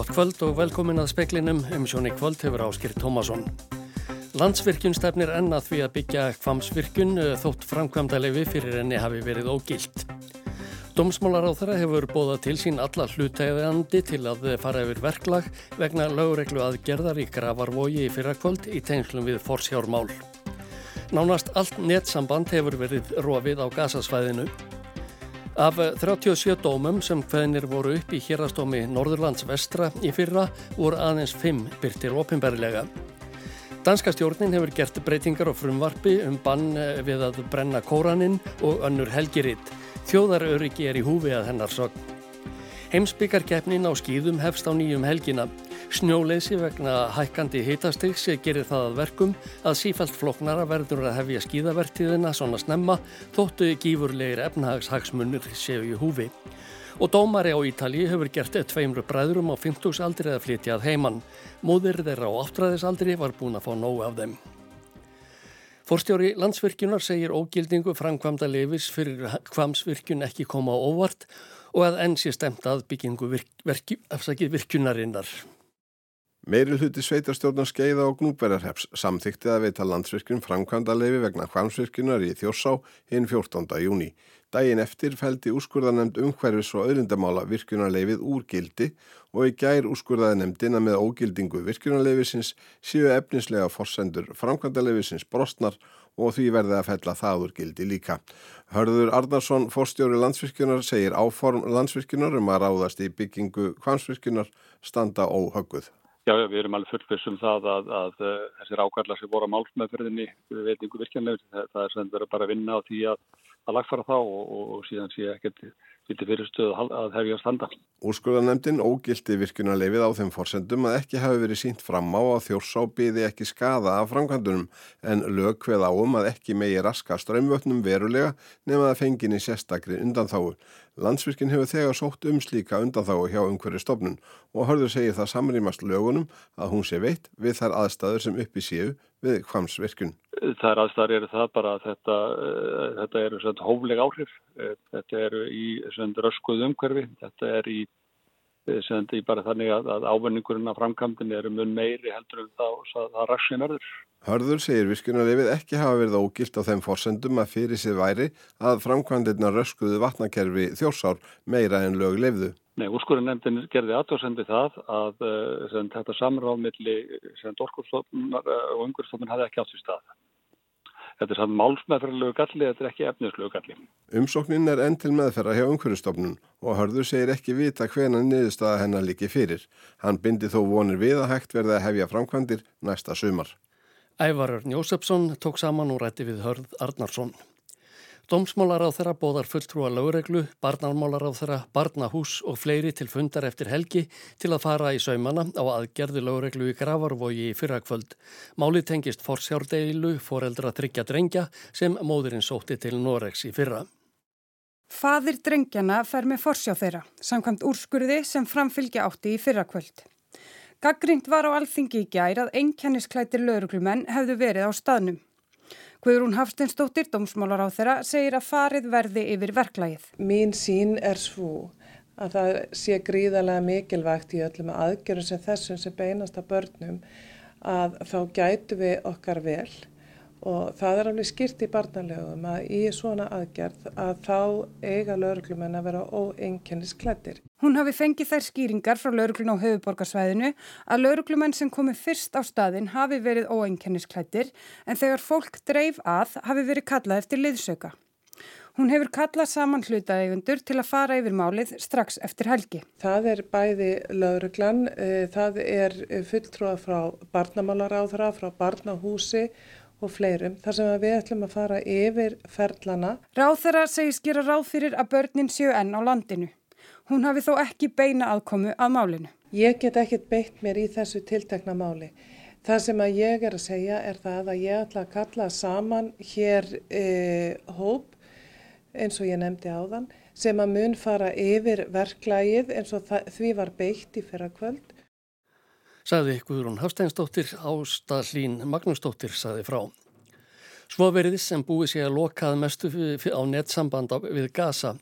Gott kvöld og velkomin að speklinum um sjóni kvöld hefur áskýrt Tómasson. Landsvirkjun stefnir ennað því að byggja kvamsvirkjun eh, þótt framkvæmda lefi fyrir henni hafi verið ógilt. Dómsmálar á þeirra hefur bóðað til sín alla hlutæðandi til að fara yfir verklag vegna lögreglu aðgerðar í gravarvogi í fyrrakvöld í tengslum við forsjármál. Nánast allt nettsamband hefur verið rofið á gasasvæðinu. Af 37 dómum sem hveðinir voru upp í hérastómi Norðurlands vestra í fyrra voru aðeins 5 byrtir opimberlega. Danska stjórnin hefur gert breytingar á frumvarfi um bann við að brenna kóraninn og önnur helgiritt. Þjóðaröryggi er í húfi að hennar sogn. Heimsbyggarkeppnin á skýðum hefst á nýjum helgina. Snjóleysi vegna hækkandi hitastygs gerir það að verkum að sífælt floknara verður að hefja skýðavertíðina svona snemma þóttu gífurlegir efnahagshagsmunir séu í húfi. Og dómari á Ítali hefur gert tveimru bræðurum á 50 aldri að flytjað heimann. Móðir þeirra á áttræðisaldri var búin að fá nógu af þeim. Forstjóri landsvirkjunar segir ógildingu framkvamda lefis fyrir kvamsvirkjun ekki koma á óvart og að enn sé stemt að byggingu virk, virk, virkjunarinnar. Meiri hluti sveitarstjórnar skeiða og gnúberarheps samþykti að veita landsvirkjun framkvæmda lefi vegna kvamsvirkjunar í Þjórsá hinn 14. júni. Dægin eftir fældi úrskurðanemnd umhverfis og öðrindamála virkjunarleifið úr gildi og í gær úrskurðaði nefndina með ógildingu virkjunarleifisins séu efnislega forsendur framkvæmdaleifisins brostnar og því verði að fella það úr gildi líka. Hörður Arnarsson, forstjóri landsvirkjunar, segir áform landsvirkjunar um að ráðast í byggingu kvansvirkjunar standa óhögguð. Já, já, við erum alveg fullfissum það að, að, að uh, þessir ákallar sem voru á málsmeðferðinni við veitingu virkjanlegur, það, það er sem verður bara að vinna á því að að lagfara þá og, og síðan sé ekkert vilti fyrir stöðu að hefja standa. Úrskurðanemdin ógildi virkunarleifið á þeim forsendum að ekki hafi verið sínt fram á að þjórsá byði ekki skada af framkvæmdunum en lög hveð áum að ekki megi raska strömmvötnum verulega nema að fenginni sérstakri undanþáu. Landsvirkinn hefur þegar sótt um slíka undanþáu hjá umhverju stofnun og hörður segir það samrýmast lögunum að hún sé veitt við þær aðstæður sem uppi séu við hvamsvirkun. Það er aðstæðar eru það bara að þetta, uh, þetta eru hófleg áhrif, uh, þetta eru í röskuð umhverfi, þetta er í, uh, svona, í bara þannig að, að ávinningurinn af framkvæmdinn eru mun meiri heldur en þá að það raksin verður. Hörður segir viskunarlefið ekki hafa verið ógilt á þeim forsendum að fyrir sér væri að framkvæmdirna röskuðu vatnakerfi þjórsár meira en lög lefðu. Nei, úrskurinn gerði aðtóðsendi það að sem, þetta samráðmilli orkurstofnar og umhverfstofnun hafði ekki átt í stað. Þetta er sann málsmeðferðarlegu galli, þetta er ekki efnislegu galli. Umsóknin er enn til meðferða hjá umhverfstofnun og Hörður segir ekki vita hvena niðurstaða hennar líki fyrir. Hann bindi þó vonir við að hægt verði að hefja framkvæmdir næsta sumar. Ævarur Njósefsson tók saman og rætti við Hörð Arnarsson. Dómsmálar á þeirra bóðar fulltrúa lögreglu, barnarmálar á þeirra, barnahús og fleiri til fundar eftir helgi til að fara í saumana á aðgerði lögreglu í Gravarvogi í fyrrakvöld. Máli tengist forsjárdeilu, foreldra tryggja drengja sem móðurinn sótti til Noregs í fyrra. Fadir drengjana fer með forsjá þeirra, samkvæmt úrskurði sem framfylgja átti í fyrrakvöld. Gaggrind var á alþingi í gær að einkennisklætir lauruglumenn hefðu verið á staðnum. Guðrún Hafstinsdóttir, dómsmálar á þeirra, segir að farið verði yfir verklægið. Mín sín er svo að það sé gríðarlega mikilvægt í öllum aðgjörum sem þessum sem beinast að börnum að þá gætu við okkar vel og það er alveg skýrt í barnalögum að í svona aðgerð að þá eiga lauruglumenn að vera óeinkennisklættir. Hún hafi fengið þær skýringar frá lauruglun á höfuborgarsvæðinu að lauruglumenn sem komi fyrst á staðin hafi verið óeinkennisklættir en þegar fólk dreif að hafi verið kallað eftir liðsöka. Hún hefur kallað saman hlutaeigundur til að fara yfir málið strax eftir helgi. Það er bæði lauruglan, eh, það er fulltrúa frá barnamálaráðra, frá barnahúsi og fleirum þar sem við ætlum að fara yfir ferlana. Ráþara segist gera ráð fyrir að börnin séu enn á landinu. Hún hafi þó ekki beina aðkomu að málinu. Ég get ekkert beitt mér í þessu tiltekna máli. Það sem að ég er að segja er það að ég ætla að kalla saman hér e, hóp eins og ég nefndi áðan sem að mun fara yfir verklægið eins og það, því var beitt í fyrra kvöld Saði Guðrún Hafsteinsdóttir, Ásta Hlín Magnúsdóttir saði frá. Svo veriðis sem búið sé að lokað mestu á nettsamband við Gaza.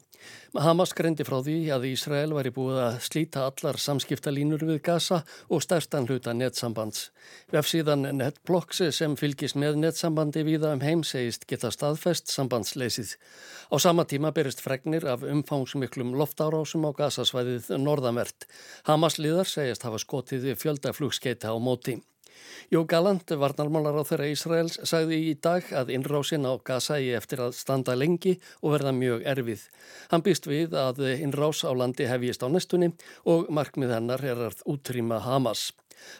Hamas greindi frá því að Ísrael væri búið að slíta allar samskiptalínur við Gaza og stærstan hluta netsambands. Vefsíðan Netblocks sem fylgis með netsambandi viða um heim segist geta staðfest sambandsleysið. Á sama tíma berist fregnir af umfangsmiklum loftárásum á Gazasvæðið norðamert. Hamas liðar segist hafa skotið fjöldaflugskeita á móti. Jó Galant, varnarmálar á þeirra Ísraels, sagði í dag að innrásin á Gaza í eftir að standa lengi og verða mjög erfið. Hann býst við að innrás á landi hefjist á nestunni og markmið hennar er að útrýma Hamas.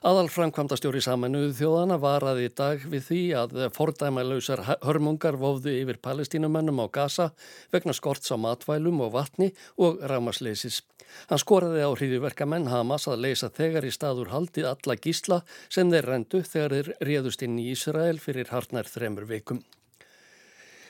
Aðal framkvæmdastjóri saminuðu þjóðana var að í dag við því að fordæmalausar hörmungar vofðu yfir palestínumennum á Gaza vegna skorts á matvælum og vatni og rámasleysis. Hann skoraði á hríðuverkamenn Hamas að leysa þegar í staður haldið alla gísla sem þeir rendu þegar þeir réðust inn í Ísrael fyrir harnar þremur vikum.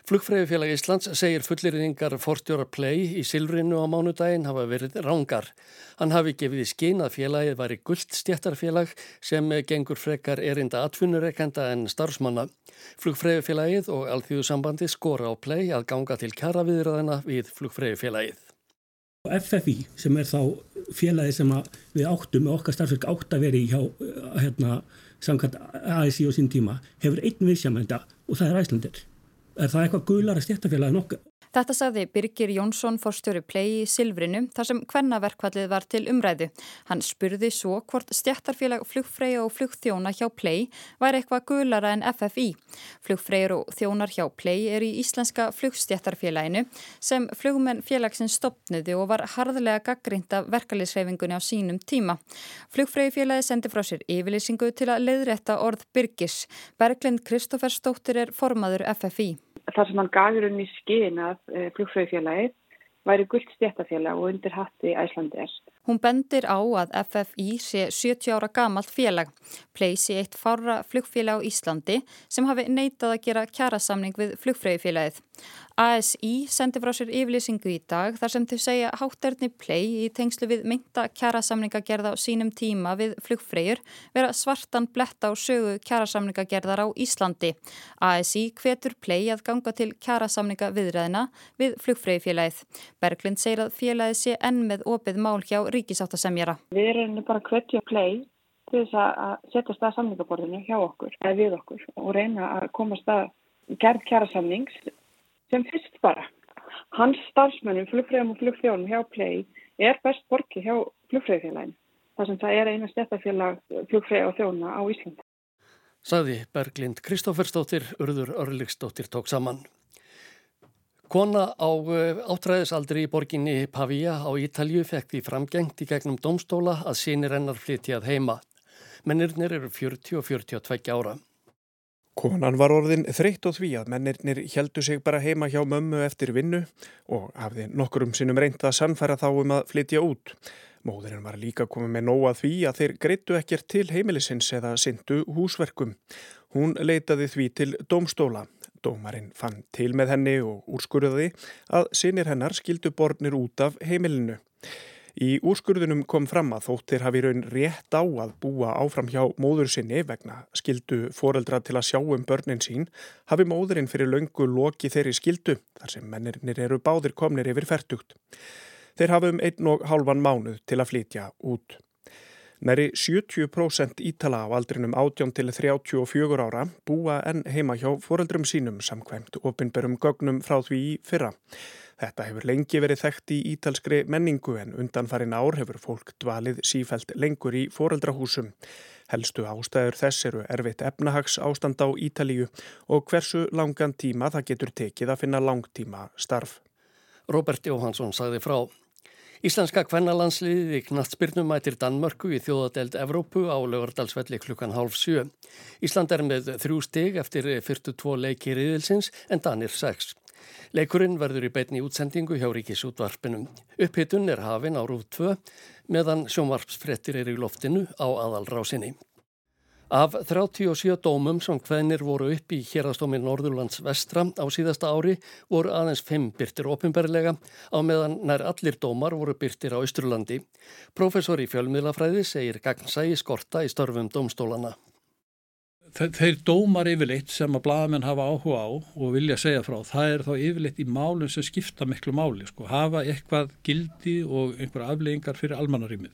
Flugfræðifélag Íslands segir fullirðingar forstjóra play í Silvrinu á mánudaginn hafa verið rángar. Hann hafi gefið í skinn að félagið væri gullt stjættarfélag sem gengur frekar erinda atfunnureikenda en starfsmanna. Flugfræðifélagið og alþjóðsambandi skora á play að ganga til kjaraviðraðina við flugfræðifélagið. FFI sem er þá félagi sem við áttum með okkar starfsverk átt að veri hjá hérna, samkvæmt ASI og sín tíma hefur einn viðsjamenda og það er æslandir. Er það eitthvað gular að stjættafélagi nokkuð? Þetta sagði Birgir Jónsson fórstjóri plei í Silvrinu þar sem kvennaverkvallið var til umræðu. Hann spurði svo hvort stjættarfélag flugfreyja og flugþjóna hjá plei væri eitthvað gulara en FFI. Flugfreyjur og þjónar hjá plei er í Íslenska flugstjættarfélaginu sem flugmenn félagsins stopnuði og var harðlega gaggrind af verkaliðsreifingunni á sínum tíma. Flugfreyjufélagi sendi frá sér yfirlýsingu til að leiðrætta orð Birgis. Berglind Kristófer Stóttir er formaður FFI þar sem hann gafur um í skinn að eh, flugfröðufélagið væri gullt stjættafélag og undir hatti æslandir. Hún bendir á að FFI sé 70 ára gamalt félag, pleysi eitt fára flugfélag á Íslandi sem hafi neitað að gera kjærasamning við flugfröðufélagið. ASI sendi frá sér yfirlýsingu í dag þar sem þau segja hátterni play í tengslu við mynda kjærasamningagerða á sínum tíma við flugfreyjur vera svartan bletta á sögu kjærasamningagerðar á Íslandi. ASI hvetur play að ganga til kjærasamninga viðræðina við flugfreyjufélagið. Berglind segir að félagið sé enn með opið mál hjá ríkisáttasemjara. Við erum bara hvetja play til þess að setja stað samningaborðinu hjá okkur, eða við okkur og reyna að koma stað gerð kjærasamnings sem fyrst bara. Hans starfsmennum, flugfræðum og flugþjónum hjá Play er best borgi hjá flugfræðifélagin. Það sem það er eina stjættafélag flugfræði og þjóna á Íslandi. Saði Berglind Kristófersdóttir, Urður Örliksdóttir tók saman. Kona á eh, áttræðisaldri í borginni Pavia á Ítalju fekk því framgengt í gegnum domstóla að sínir hennar flytjað heima. Mennirnir eru 40 og 42 ára. Konan var orðin þreytt á því að mennirnir heldu sig bara heima hjá mömmu eftir vinnu og hafði nokkur um sinnum reynd að sannfæra þá um að flytja út. Móðurinn var líka komið með nóa því að þeir greittu ekkert til heimilisins eða syndu húsverkum. Hún leitaði því til domstóla. Dómarinn fann til með henni og úrskurðaði að sinir hennar skildu bornir út af heimilinu. Í úrskurðunum kom fram að þóttir hafi raun rétt á að búa áfram hjá móður sinni vegna skildu foreldra til að sjá um börnin sín hafi móðurinn fyrir löngu loki þeirri skildu þar sem mennirnir eru báðir komnir yfir færtugt. Þeir hafa um einn og halvan mánuð til að flytja út. Næri 70% ítala á aldrinum 18 til 34 ára búa enn heima hjá foreldrum sínum samkvæmt opinberum gögnum frá því fyrra. Þetta hefur lengi verið þekkt í ítalskri menningu en undanfarin ár hefur fólk dvalið sífælt lengur í foreldrahúsum. Helstu ástæður þess eru erfitt efnahags ástand á Ítalíu og hversu langan tíma það getur tekið að finna langtíma starf. Robert Jóhansson sagði frá. Íslenska kvennalandsliði knatsbyrnum mætir Danmörku í þjóðadeld Evrópu á lögardalsvelli klukkan hálf sjö. Ísland er með þrjú stig eftir 42 leiki riðilsins en Danir 6. Leikurinn verður í beitni útsendingu hjá ríkisútvarpinum. Upphittun er hafin á rúð 2 meðan sjónvarpsfrettir er í loftinu á aðalrásinni. Af 37 dómum sem hvenir voru upp í hérastómi Norðurlands vestra á síðasta ári voru aðeins 5 byrtir ofinberlega á meðan nær allir dómar voru byrtir á Ísturlandi. Professor í fjölmiðlafræði segir gagnsægi skorta í störfum dómstólana. þeir dómar yfirleitt sem að bladamenn hafa áhuga á og vilja segja frá, það er þá yfirleitt í málum sem skipta miklu máli, sko, hafa eitthvað gildi og einhverja afleggingar fyrir almannarímið.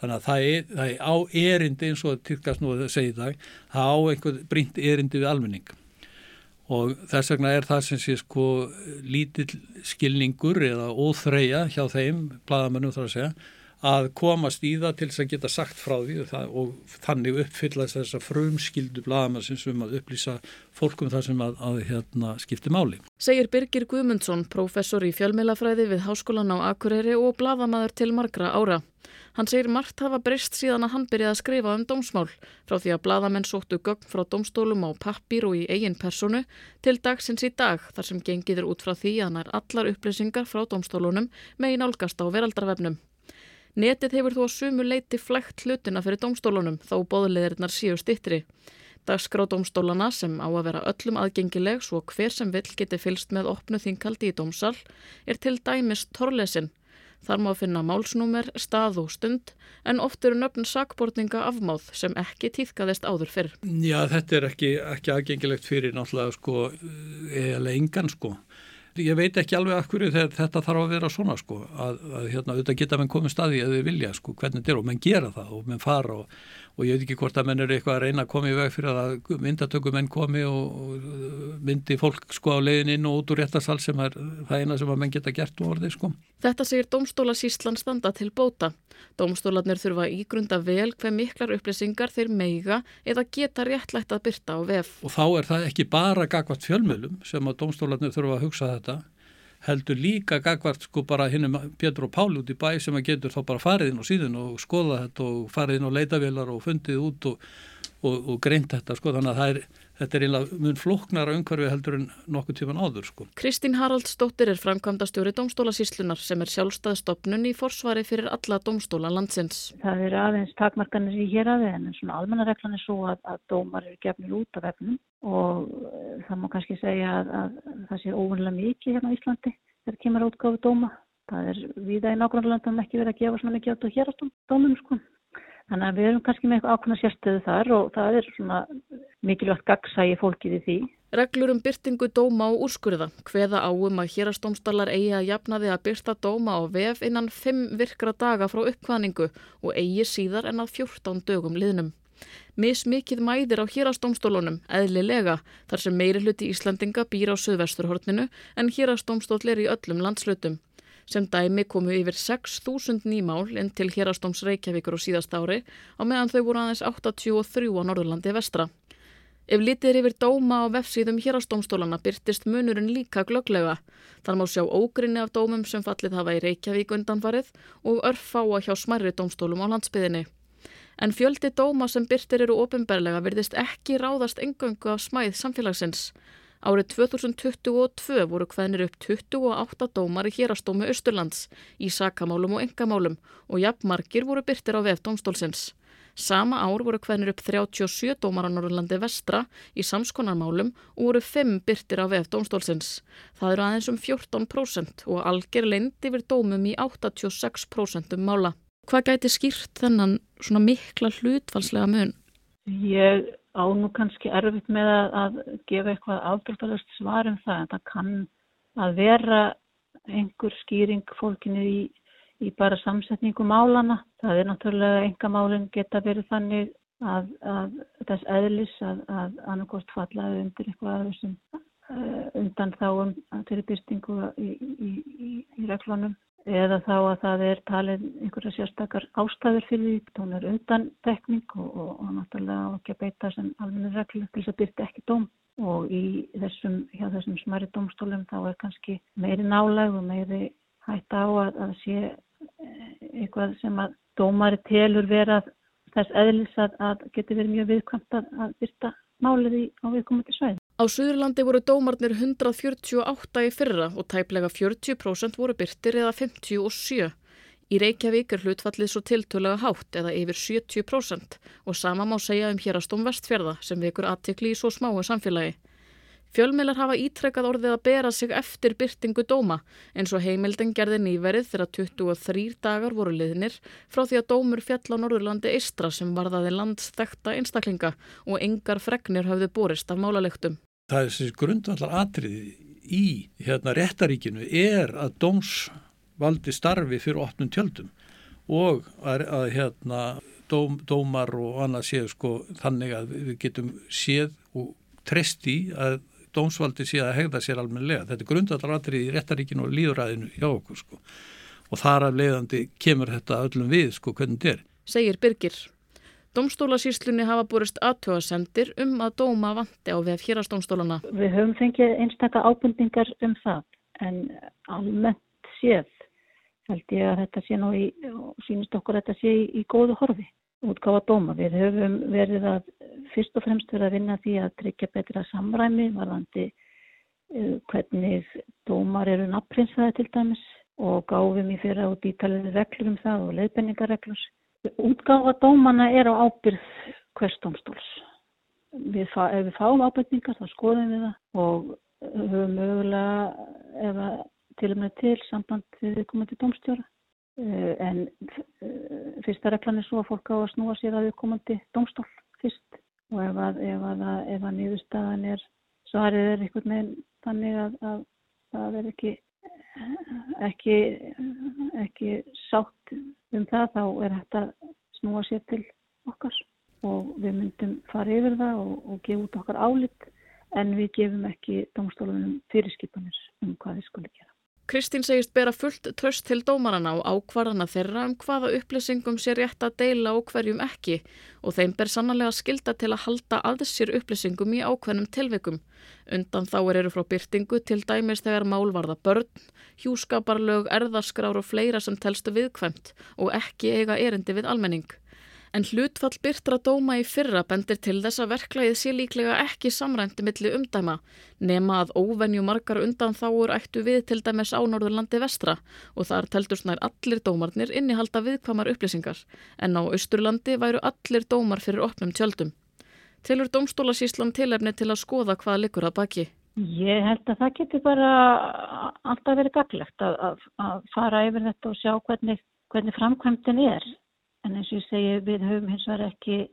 Þannig að það er, það er á erindi eins og tilkast nú að það segja í dag, það á einhver brínt erindi við almenning. Og þess vegna er það sem sé sko lítill skilningur eða óþreya hjá þeim, bladamennum þarf að segja, að komast í það til þess að geta sagt frá því og, það, og þannig uppfyllast þess að frumskildu bladamannsins um að upplýsa fólkum þar sem að, að hérna, skipti máli. Segir Birgir Guðmundsson, professor í fjölmeilafræði við Háskólan á Akureyri og bladamæður til margra ára. Hann segir margt hafa breyst síðan að hann byrjaði að skrifa um dómsmál frá því að bladamenn sóttu gögn frá dómstólum á pappir og í eigin personu til dagsins í dag þar sem gengiður út frá því að hann er allar upplýsingar frá dómstólunum með í nálgast á veraldarvefnum. Netið hefur þó að sumu leiti flægt hlutina fyrir domstólunum þó bóðleðirinnar síu stittri. Dagskrá domstólana sem á að vera öllum aðgengileg svo hver sem vill geti fylst með opnu þinkaldi í domsal er til dæmis torlesin. Þar má finna málsnúmer, stað og stund en oft eru nöfn sakbortninga afmáð sem ekki týðkaðist áður fyrr. Já þetta er ekki, ekki aðgengilegt fyrir náttúrulega sko eða engan sko ég veit ekki alveg af hverju þetta þarf að vera svona sko að, að hérna auðvitað geta menn komið staði að þið vilja sko hvernig þetta er og menn gera það og menn fara og, og ég veit ekki hvort að menn eru eitthvað að reyna að koma í veg fyrir að myndatökum menn komi og, myndi fólk sko á leiðin inn og út úr réttarsal sem er það eina sem að menn geta gert úr orði sko. Þetta segir Dómstólasíslan standa til bóta. Dómstólanir þurfa ígrunda vel hver miklar upplýsingar þeir meiga eða geta réttlætt að byrta á vef. Og þá er það ekki bara gagvart fjölmjölum sem að Dómstólanir þurfa að hugsa þetta heldur líka gagvart sko bara hinnum Pétur og Páli út í bæ sem að getur þá bara farið inn á síðun og skoða þetta og farið inn á leitavélar og fundið út og, og, og greint þetta sko þannig að það er þetta er einlega mun floknara umhverfi heldur en nokkuð tíman áður sko. Kristín Haraldsdóttir er framkvæmda stjóri Dómstólasíslunar sem er sjálfstæðstofnun í forsvari fyrir alla dómstóla landsins. Það eru aðeins takmarkanir í hér aðeins en svona almennareglan er svo að, að dómar eru gefnir út af efnum og eh, það má kannski segja að, að það sé óvunlega mikið hérna á Íslandi þegar kemur átgáðu dóma. Það er viða í nákvæmlega landum ekki verið að gefa svona mikið átt og hér áttum dómum sko. Þannig að við erum kannski með eitthvað ákveðna sérstöðu þar og það er svona mikilvægt gagsægi fólkið í því. Reglur um byrtingu dóma og úrskurða hveða áum að hérastómstallar eigi að jafna því að byrta dóma á vef innan 5 virkra daga frá uppkvæningu og eigi síðar en að 14 dögum liðnum. Mismikið mæðir á hérastómstólunum, eðlilega, þar sem meiri hluti Íslandinga býr á söðvesturhortninu en hérastómstól er í öllum landslutum. Sem dæmi komu yfir 6.000 nýmál inn til hérastóms Reykjavíkur og síðast ári á meðan þau voru aðeins 83 á Norðurlandi vestra. Ef litið er yfir dóma á vefsíðum hérastómstólana byrtist munurinn líka glögglega. Þar má sjá ógrinni af dómum sem fallið hafa í Reykjavík undanfarið og örfáa hjá smærri dómstólum á landsbyðinni. En fjöldi dóma sem byrtir eru ofinberlega virðist ekki ráðast engöngu af smæð samfélagsins. Árið 2022 voru hvenir upp 28 dómar í hérastómi Östurlands í sakamálum og engamálum og jafnmarkir voru byrtir á vef dómstólsins. Sama ár voru hvenir upp 37 dómar á Norrlandi vestra í samskonarmálum og voru 5 byrtir á vef dómstólsins. Það eru aðeins um 14% og algjör leindi yfir dómum í 86% um mála. Hvað gæti skýrt þennan svona mikla hlutfalslega mun? Ég á nú kannski erfitt með að, að gefa eitthvað afdráttalust svar um það en það kann að vera einhver skýring fólkinu í, í bara samsetningu málana. Það er náttúrulega enga málinn geta verið þannig að, að þess eðlis að, að annarkost fallaði undir eitthvað þessum uh, undan þáum til byrstingu í, í, í reglunum eða þá að það er talið einhverja sérstakar ástæður fyrir því, hún er undan tekning og, og, og náttúrulega ekki að beita sem alveg reglu til þess að byrja ekki dóm og í þessum, hjá þessum smæri dómstólum þá er kannski meiri nálag og meiri hætta á að, að sé eh, eitthvað sem að dómari telur vera þess eðlis að, að geti verið mjög viðkvæmt að byrja málið í á viðkomandi svæði. Á Suðurlandi voru dómarnir 148 í fyrra og tæplega 40% voru byrtir eða 57. Í Reykjavík er hlutfallið svo tiltölega hátt eða yfir 70% og sama má segja um hérastóm vestfjörða sem vekur aðtikli í svo smáu samfélagi. Fjölmiðlar hafa ítrekkað orðið að bera sig eftir byrtingu dóma eins og heimildin gerði nýverið þegar 23 dagar voru liðnir frá því að dómur fjall á Norðurlandi Eistra sem varðaði landsþekta einstaklinga og engar fregnir hafði borist af málalektum. Það er grundvallar atriði í hérna réttaríkinu er að dómsvaldi starfi fyrir opnum tjöldum og að, að hérna dóm, dómar og annað séu sko þannig að við getum séð og treyst í að dómsvaldi sé að hegða sér almenlega. Þetta er grundvallaratrið í réttaríkinu og líðuræðinu hjá okkur sko og þar af leiðandi kemur þetta öllum við sko hvernig þetta er. Segir Birgir. Dómstólasýslunni hafa búist aðtjóðasendir um að dóma vandi á við fjárastómstólana. Við höfum fengið einstakka ábundingar um það en almennt séð held ég að þetta sé nú í, sínist okkur að þetta sé í, í góðu horfi útgáfa dóma. Við höfum verið að fyrst og fremst verið að vinna því að tryggja betra samræmi varðandi uh, hvernig dómar eru nafnprinsaði til dæmis og gáfum í fyrra út ítalið reglur um það og leiðbenningarreglur. Útgáfa dómana er á ábyrð hverstómstóls. Við, ef við fáum ábyrningar þá skoðum við það og höfum mögulega ef að til og með til samband við viðkomandi domstjóra eh, en eh, fyrsta reglan er svo að fólk á að snúa sér að viðkomandi domstól fyrst og ef að, að, ef að nýðustafan er svarið er einhvern veginn þannig að, að það er ekki ekki ekki sátt um það þá er að snúa sér til okkar og við myndum fara yfir það og, og gefa út okkar álit en við gefum ekki domstólunum fyrirskipanir um hvað við skulum gera. Kristín segist bera fullt tröst til dómarana og ákvarðana þeirra um hvaða upplýsingum sé rétt að deila og hverjum ekki og þeim ber sannlega skilda til að halda sér upplýsingum í ákveðnum tilveikum. Undan þá eru frá byrtingu til dæmis þegar málvarða börn, hjúskaparlög, erðaskrár og fleira sem telstu viðkvæmt og ekki eiga erindi við almenning en hlutfall byrtra dóma í fyrra bendir til þess að verklæðið sé líklega ekki samrændi milli umdæma, nema að óvenju margar undan þáur ættu við til dæmis á Norðurlandi vestra og þar teldur snær allir dómarnir innihalda viðkvamar upplýsingar, en á Östurlandi væru allir dómar fyrir opnum tjöldum. Tilur domstólasíslam tilefni til að skoða hvað likur að baki? Ég held að það getur bara alltaf verið gaglegt að, að, að fara yfir þetta og sjá hvernig, hvernig framkvæmdin er en eins og ég segi við höfum hins vegar ekki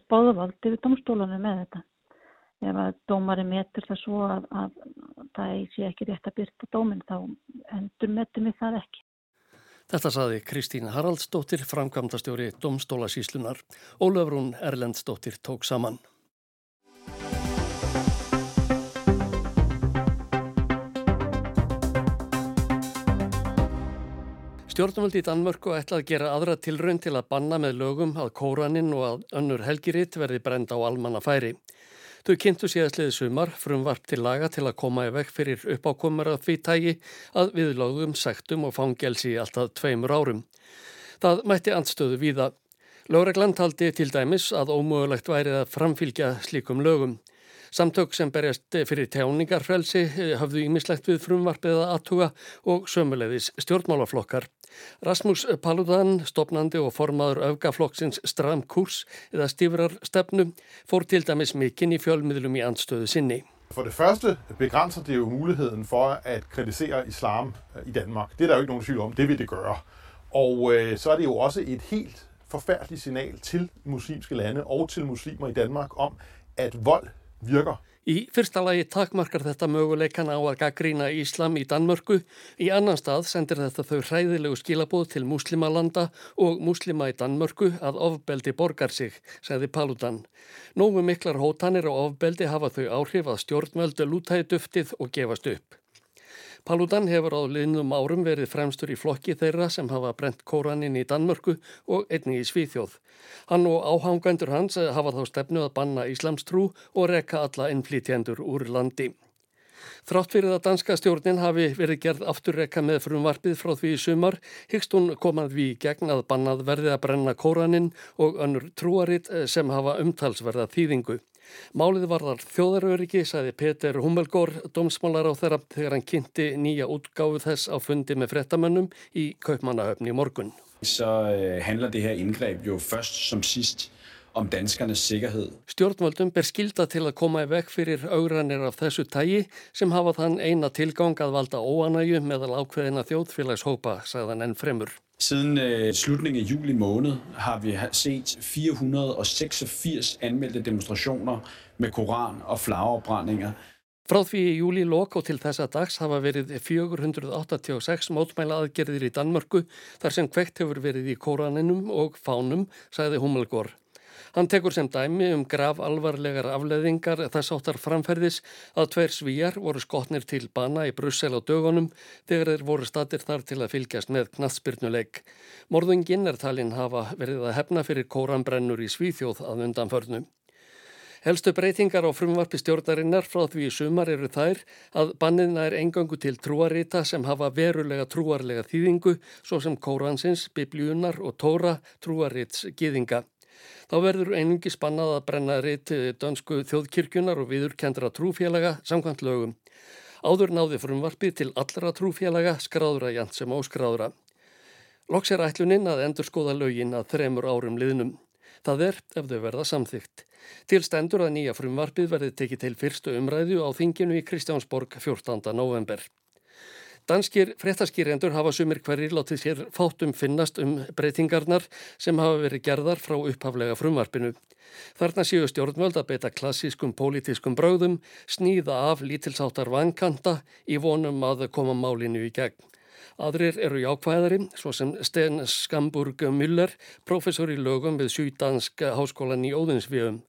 spáðvaldi við domstólunum með þetta. Ef að dómari metur það svo að, að, að það sé ekki rétt að byrta dóminn þá endur metum við það ekki. Þetta saði Kristín Haraldsdóttir, framkvæmdastjóri Domstólasíslunar. Ólöfrún Erlendsdóttir tók saman. Stjórnvöldi í Danmörku ætla að gera aðra tilraun til að banna með lögum að kóraninn og að önnur helgiritt verði brenda á almanna færi. Þau kynntu síðastliði sumar frumvarp til laga til að koma í vekk fyrir uppákomar að því tægi að viðlóðum, sektum og fangelsi alltaf tveimur árum. Það mætti andstöðu víða. Lögregland taldi til dæmis að ómögulegt værið að framfylgja slíkum lögum. Samtök sem berjast eh, fyrir tjáningarfrelsi eh, hafðu ímislegt við frumvarpið að aðtuga og sömulegðis stjórnmálaflokkar. Rasmus Paludan, stopnandi og formaður öfgaflokksins Stram Kurs eða Stífrar stefnu, fór til dæmis mikinn í fjölmiðlum í andstöðu sinni. For det første begrænser det jo muligheden for at kritisere islam eh, i Danmark. Det er der jo ikke nogen tvivl om, det vil det gøre. Og øh, så er det jo også et helt forfærdeligt signal til muslimske lande og til muslimer i Danmark om, at vold virker. Í fyrsta lagi takmarkar þetta möguleikan á að gaggrína Íslam í Danmörku, í annan stað sendir þetta þau hræðilegu skilabóð til muslimalanda og muslima í Danmörku að ofbeldi borgar sig, segði Paludan. Nógu miklar hótanir og ofbeldi hafa þau áhrif að stjórnvöldu lútaði duftið og gefast upp. Paludan hefur á liðnum árum verið fremstur í flokki þeirra sem hafa brent kóranin í Danmörku og einni í Svíþjóð. Hann og áhangandur hans hafa þá stefnu að banna Íslamstrú og rekka alla innflítjendur úr landi. Þrátt fyrir að danska stjórnin hafi verið gerð afturrekka með frumvarpið frá því í sumar, hyggst hún komað við gegn að bannað verði að brenna kóranin og önnur trúaritt sem hafa umtalsverða þýðingu. Málið varðar þjóðaröryggi, sagði Peter Hummelgór, domsmálar á þeirra þegar hann kynnti nýja útgáfu þess á fundi með frettamönnum í Kaupmannahöfni morgun. Så øh, handler det her indgreb jo først som sidst om danskernes sikkerhed. Stjórnvöldum ber skilda til að koma í vekk fyrir augranir af þessu tægi sem hafa þann eina tilgang að valda óanægu meðal ákveðina þjóðfélagshópa, sagðan enn fremur. Siden øh, slutningen af juli måned har vi set 486 anmeldte demonstrationer med koran- og flagafbrændinger. Frá því í júli lok og til þessa dags hafa verið 486 mótmæla aðgerðir í Danmörku þar sem kvekt hefur verið í Kóraninum og fánum, sagði Hummelgór. Hann tekur sem dæmi um graf alvarlegar afleðingar þess áttar framferðis að tveir svíjar voru skotnir til bana í Brussel á dögunum þegar þeir voru statir þar til að fylgjast með knatsbyrnuleik. Morðunginn er talinn hafa verið að hefna fyrir kóranbrennur í Svíþjóð að undanförnu. Helstu breytingar á frumvarpi stjórnarinnar frá því í sumar eru þær að banniðna er engangu til trúarita sem hafa verulega trúarlega þýðingu svo sem Kóransins, Biblíunar og Tóra trúarits gýðinga. Þá verður einungi spannað að brenna rit dönsku þjóðkirkjunar og viðurkendra trúfélaga samkvæmt lögum. Áður náði frumvarpið til allra trúfélaga skráðra jant sem óskráðra. Loks er ætluninn að endur skoða lögin að þremur árum liðnum. Það er ef þau verða samþygt. Til stendur að nýja frumvarpið verði tekið til fyrstu umræðu á þinginu í Kristjánsborg 14. november. Danskir fréttaskýrendur hafa sumir hverjir látið sér fátum finnast um breytingarnar sem hafa verið gerðar frá upphaflega frumvarpinu. Þarna séu stjórnvöld að beita klassískum pólitískum bröðum, sníða af lítilsáttar vankanta í vonum að koma málinu í gegn. Aðrir eru jákvæðari, svo sem Sten Skamburg Müller, professor í lögum við Sýdansk háskólan í Óðinsvíum.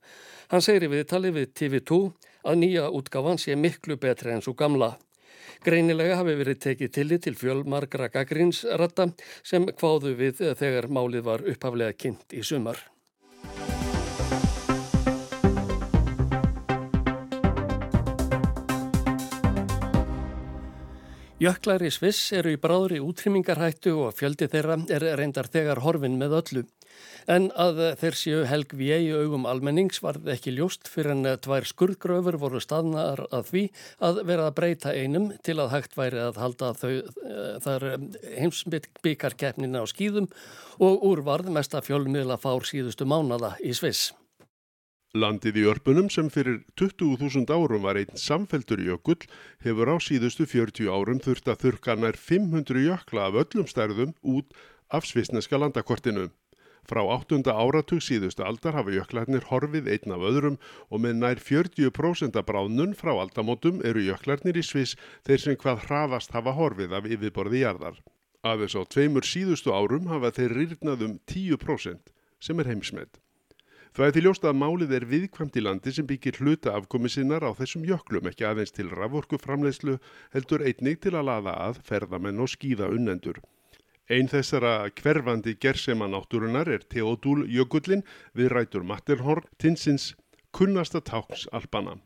Hann segir í viðtali við TV2 að nýja útgáfan sé miklu betri en svo gamla. Greinilega hafi verið tekið tillit til fjölmargra gaggrinsratta sem hváðu við þegar málið var upphaflega kynnt í sumar. Jöklar í Sviss eru í bráðri útrýmingarhættu og fjöldi þeirra er reyndar þegar horfin með öllu. En að þeir séu helg við eigi augum almennings var ekki ljóst fyrir en tvær skurðgröfur voru staðnar að því að vera að breyta einum til að hægt væri að halda þau þar heimsbyggarkeppnina á skýðum og úrvarð mesta fjölmiðla fár síðustu mánada í Sviss. Landið í örpunum sem fyrir 20.000 árum var einn samfeltur jökull hefur á síðustu 40 árum þurft að þurka nær 500 jökla af öllum stærðum út af svisneska landakortinu. Frá 8. áratug síðustu aldar hafa jöklarnir horfið einn af öðrum og með nær 40% af bránun frá aldamótum eru jöklarnir í Sviss þeir sem hvað hraðast hafa horfið af yfirborði jarðar. Aðeins á tveimur síðustu árum hafa þeir rýrnað um 10% sem er heimsmedd. Það er til ljóst að málið er viðkvæmt í landi sem byggir hluta afkomi sinnar á þessum jöklum ekki aðeins til raforku framleiðslu heldur einnig til að laða að ferðamenn og skýða unnendur. Einn þessara hverfandi gersema náttúrunar er Theodúl Jökullin við rætur Matterhorn, tinsins kunnasta táks alpana.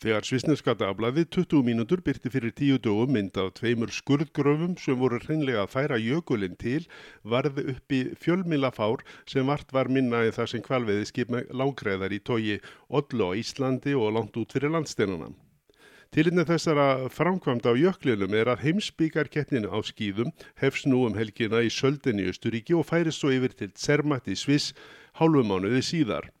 Þegar Svisneska dagblæði 20 mínútur byrti fyrir tíu dögum mynd af tveimur skurðgröfum sem voru hreinlega að færa jökulinn til varði upp í fjölmilafár sem vart var minna í það sem kvalveði skip með lágreðar í tógi Odlo á Íslandi og langt út fyrir landsteinuna. Tilinni þessara framkvæmda á jöklinum er að heimsbyggarkeppninu á skýðum hefst nú um helgina í Söldin í Östuríki og færist svo yfir til Zermatt í Sviss hálfumánuði síðar.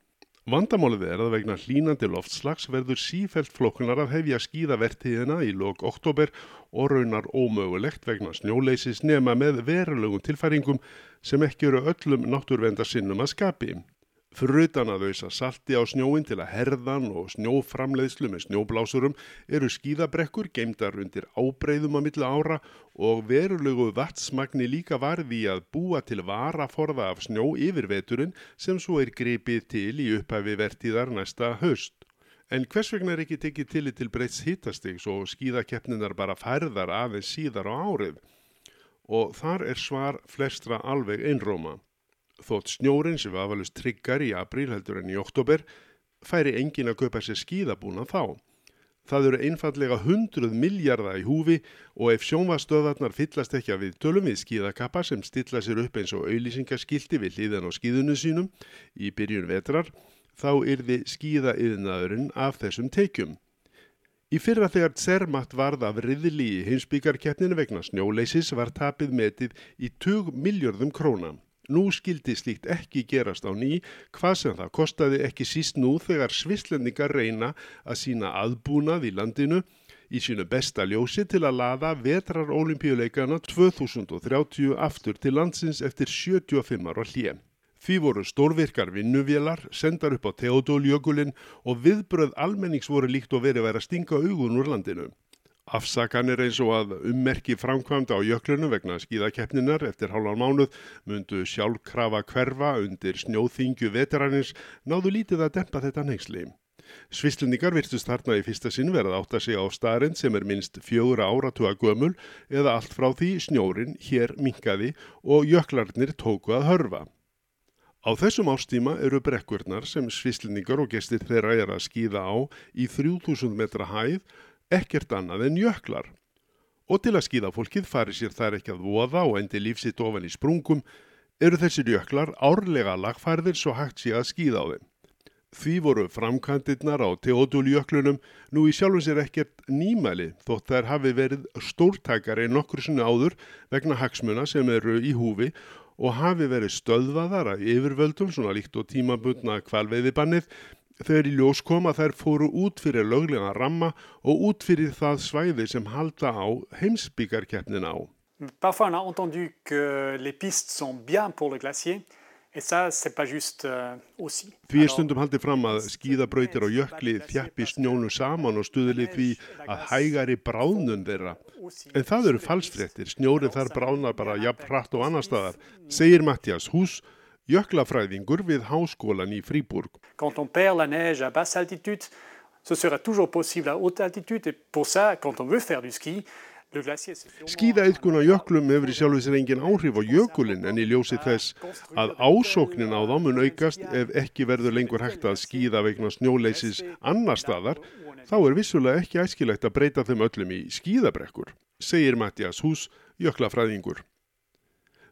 Vandamálið er að vegna hlínandi loftslags verður sífælt flokkunar að hefja skíðavertíðina í lok oktober og raunar ómögulegt vegna snjóleysis nema með verulegum tilfæringum sem ekki eru öllum náttúrvendarsinnum að skapi. Fyrir utan að auðsa salti á snjóin til að herðan og snjóframleiðslu með snjóblásurum eru skíðabrekkur geimdar undir ábreyðum að milla ára og verulegu vatsmagni líka varði að búa til varaforða af snjó yfir veturinn sem svo er gripið til í upphæfi vertíðar næsta höst. En hvers vegna er ekki tekið til til breyts hittastigs og skíðakeppninar bara færðar aðeins síðar á árið? Og þar er svar flestra alveg einróma. Þótt snjórin sem var afalust tryggar í apríl heldur en í oktober færi engin að kaupa sér skíðabúna þá. Það eru einfallega hundruð miljarda í húfi og ef sjónvastöðarnar fyllast ekki að við tölum við skíðakappa sem stilla sér upp eins og auðlýsingaskildi við hlýðan á skíðunu sínum í byrjun vetrar, þá yrði skíðaiðnaðurinn af þessum teikjum. Í fyrra þegar Zermatt varð af riðli í heimsbyggarkeppninu vegna snjóleysis var tapið metið í 20 miljörðum króna. Nú skildi slíkt ekki gerast á ný, hvað sem það kostaði ekki síst nú þegar svislendingar reyna að sína aðbúnað í landinu í sínu besta ljósi til að laða vetrar olimpíuleikana 2030 aftur til landsins eftir 75 ára hlið. Því voru stórvirkar vinnuvélar, sendar upp á Teodóljökulinn og viðbröð almennings voru líkt og verið að stinga augun úr landinu. Afsakanir eins og að ummerki framkvæmda á jöklunum vegna skíðakeppninar eftir hálfan mánuð mundu sjálfkrafa hverfa undir snjóþingju veteranins náðu lítið að dempa þetta neyksli. Svislendingar virtust þarna í fyrsta sinn verið átt að segja á starinn sem er minst fjögur áratuga gömul eða allt frá því snjórin hér minkaði og jöklarnir tóku að hörfa. Á þessum ástíma eru brekkurnar sem svislendingar og gestir þeirra er að skýða á í 3000 metra hæð ekkert annað en jöklar. Og til að skýða fólkið fari sér þær ekki að voða og endi lífsitt ofan í sprungum eru þessir jöklar árlega lagfærðir svo hægt sé að skýða á þeim. Því voru framkantirnar á Teoduljöklunum nú í sjálfum sér ekkert nýmæli þótt þær hafi verið stórtækari nokkur sinni áður vegna hagsmuna sem eru í húfi og hafi verið stöðvaðar að yfirvöldum svona líkt og tímabundna kvalveiðibannið þegar í ljós kom að þær fóru út fyrir löglega ramma og út fyrir það svæði sem halda á heimsbyggarkeppnin á. Parfois on a entendu que les pistes sont bien pour le glacier Euh, því er stundum haldið fram að skíðabrautir og jökli þjappi snjónu saman og stuðlið því að hægari bráðnun þeirra. En það eru falsfrettir, snjórið þar bráðnar bara jafn hratt og annar staðar, segir Mattias Hús, jöklafræðingur við háskólan í Fríburg. Quand on perd la neige à basse altitude, ce sera toujours possible à haute altitude et pour ça, quand on veut faire du ski, Skíðaðiðkun á jöklum hefur í sjálfis reyngin áhrif á jökulinn en í ljósi þess að ásóknin á þá mun aukast ef ekki verður lengur hægt að skíða vegna snjóleysis annar staðar, þá er vissulega ekki æskilegt að breyta þeim öllum í skíðabrekkur, segir Mattias Hús, jöklafræðingur.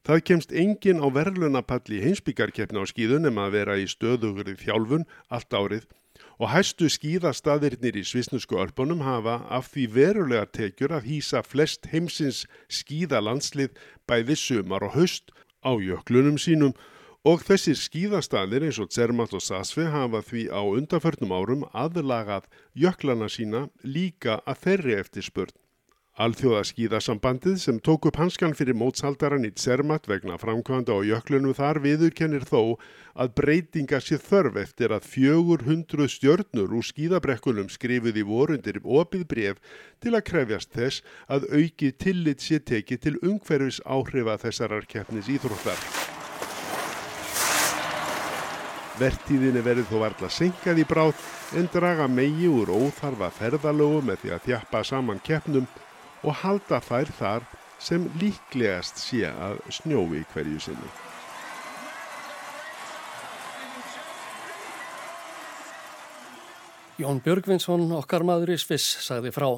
Það kemst engin á verðlunapalli heimsbyggarkeppna á skíðun en að vera í stöðugur í þjálfun allt árið og hæstu skíðastaðirnir í svisnusku örpunum hafa af því verulega tekjur að hýsa flest heimsins skíðalandslið bæði sumar og haust á jöklunum sínum og þessir skíðastaðir eins og Zermatt og Sasfi hafa því á undarförnum árum aðlagað jöklana sína líka að þeirri eftir spurn. Alþjóðaskíðasambandið sem tók upp hanskan fyrir mótsaldaran í Zermatt vegna framkvæmda og jöklunum þar viðurkennir þó að breytinga sér þörf eftir að 400 stjörnur úr skíðabrekkunum skrifuð í vorundir opið bref til að krefjast þess að auki tillit sér tekið til ungverfis áhrifa þessarar keppnis íþróttar. Vertíðinni verið þó varla senkað í bráð en draga megi úr óþarfa ferðalögu með því að þjappa saman keppnum og halda þær þar sem líklegast sé að snjói hverju sinni. Jón Björgvinsson, okkar maður í Sviss, sagði frá.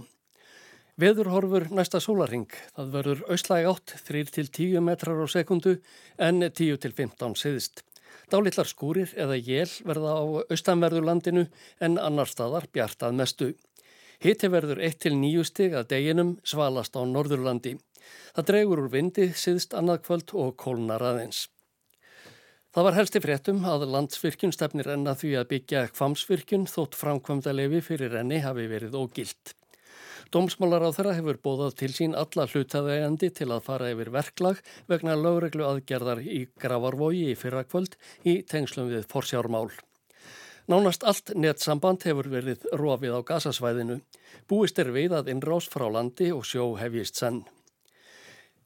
Veðurhorfur næsta sólaring. Það verður auslæg átt 3-10 metrar á sekundu en 10-15 siðist. Dálitlar skúrir eða jél verða á austanverðu landinu en annar staðar bjartað mestu. Hitti verður 1-9 stig að deginum svalast á Norðurlandi. Það dregur úr vindi, siðst annað kvöld og kólnar aðeins. Það var helsti fréttum að landsvirkjun stefnir enna því að byggja kvamsvirkjun þótt framkvömda lefi fyrir enni hafi verið ógilt. Dómsmálar á þeirra hefur bóðað til sín alla hlutaðegandi til að fara yfir verklag vegna lögreglu aðgerðar í Gravarvogi í fyrrakvöld í tengslum við forsjármál. Nánast allt nettsamband hefur verið rofið á gasasvæðinu. Búist er við að innrás frá landi og sjó hefjist senn.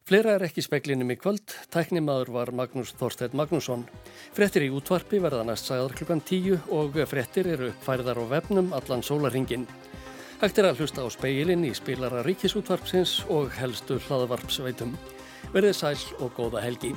Fleira er ekki speklinum í kvöld. Tæknimaður var Magnús Þorstedt Magnússon. Frettir í útvarpi verða næst sagðar klukkan tíu og frettir eru uppfærðar á vefnum allan sólaringin. Hægt er að hlusta á speilin í spilara ríkisútvarpsins og helstu hlaðvarpsveitum. Verðið sæl og góða helgi.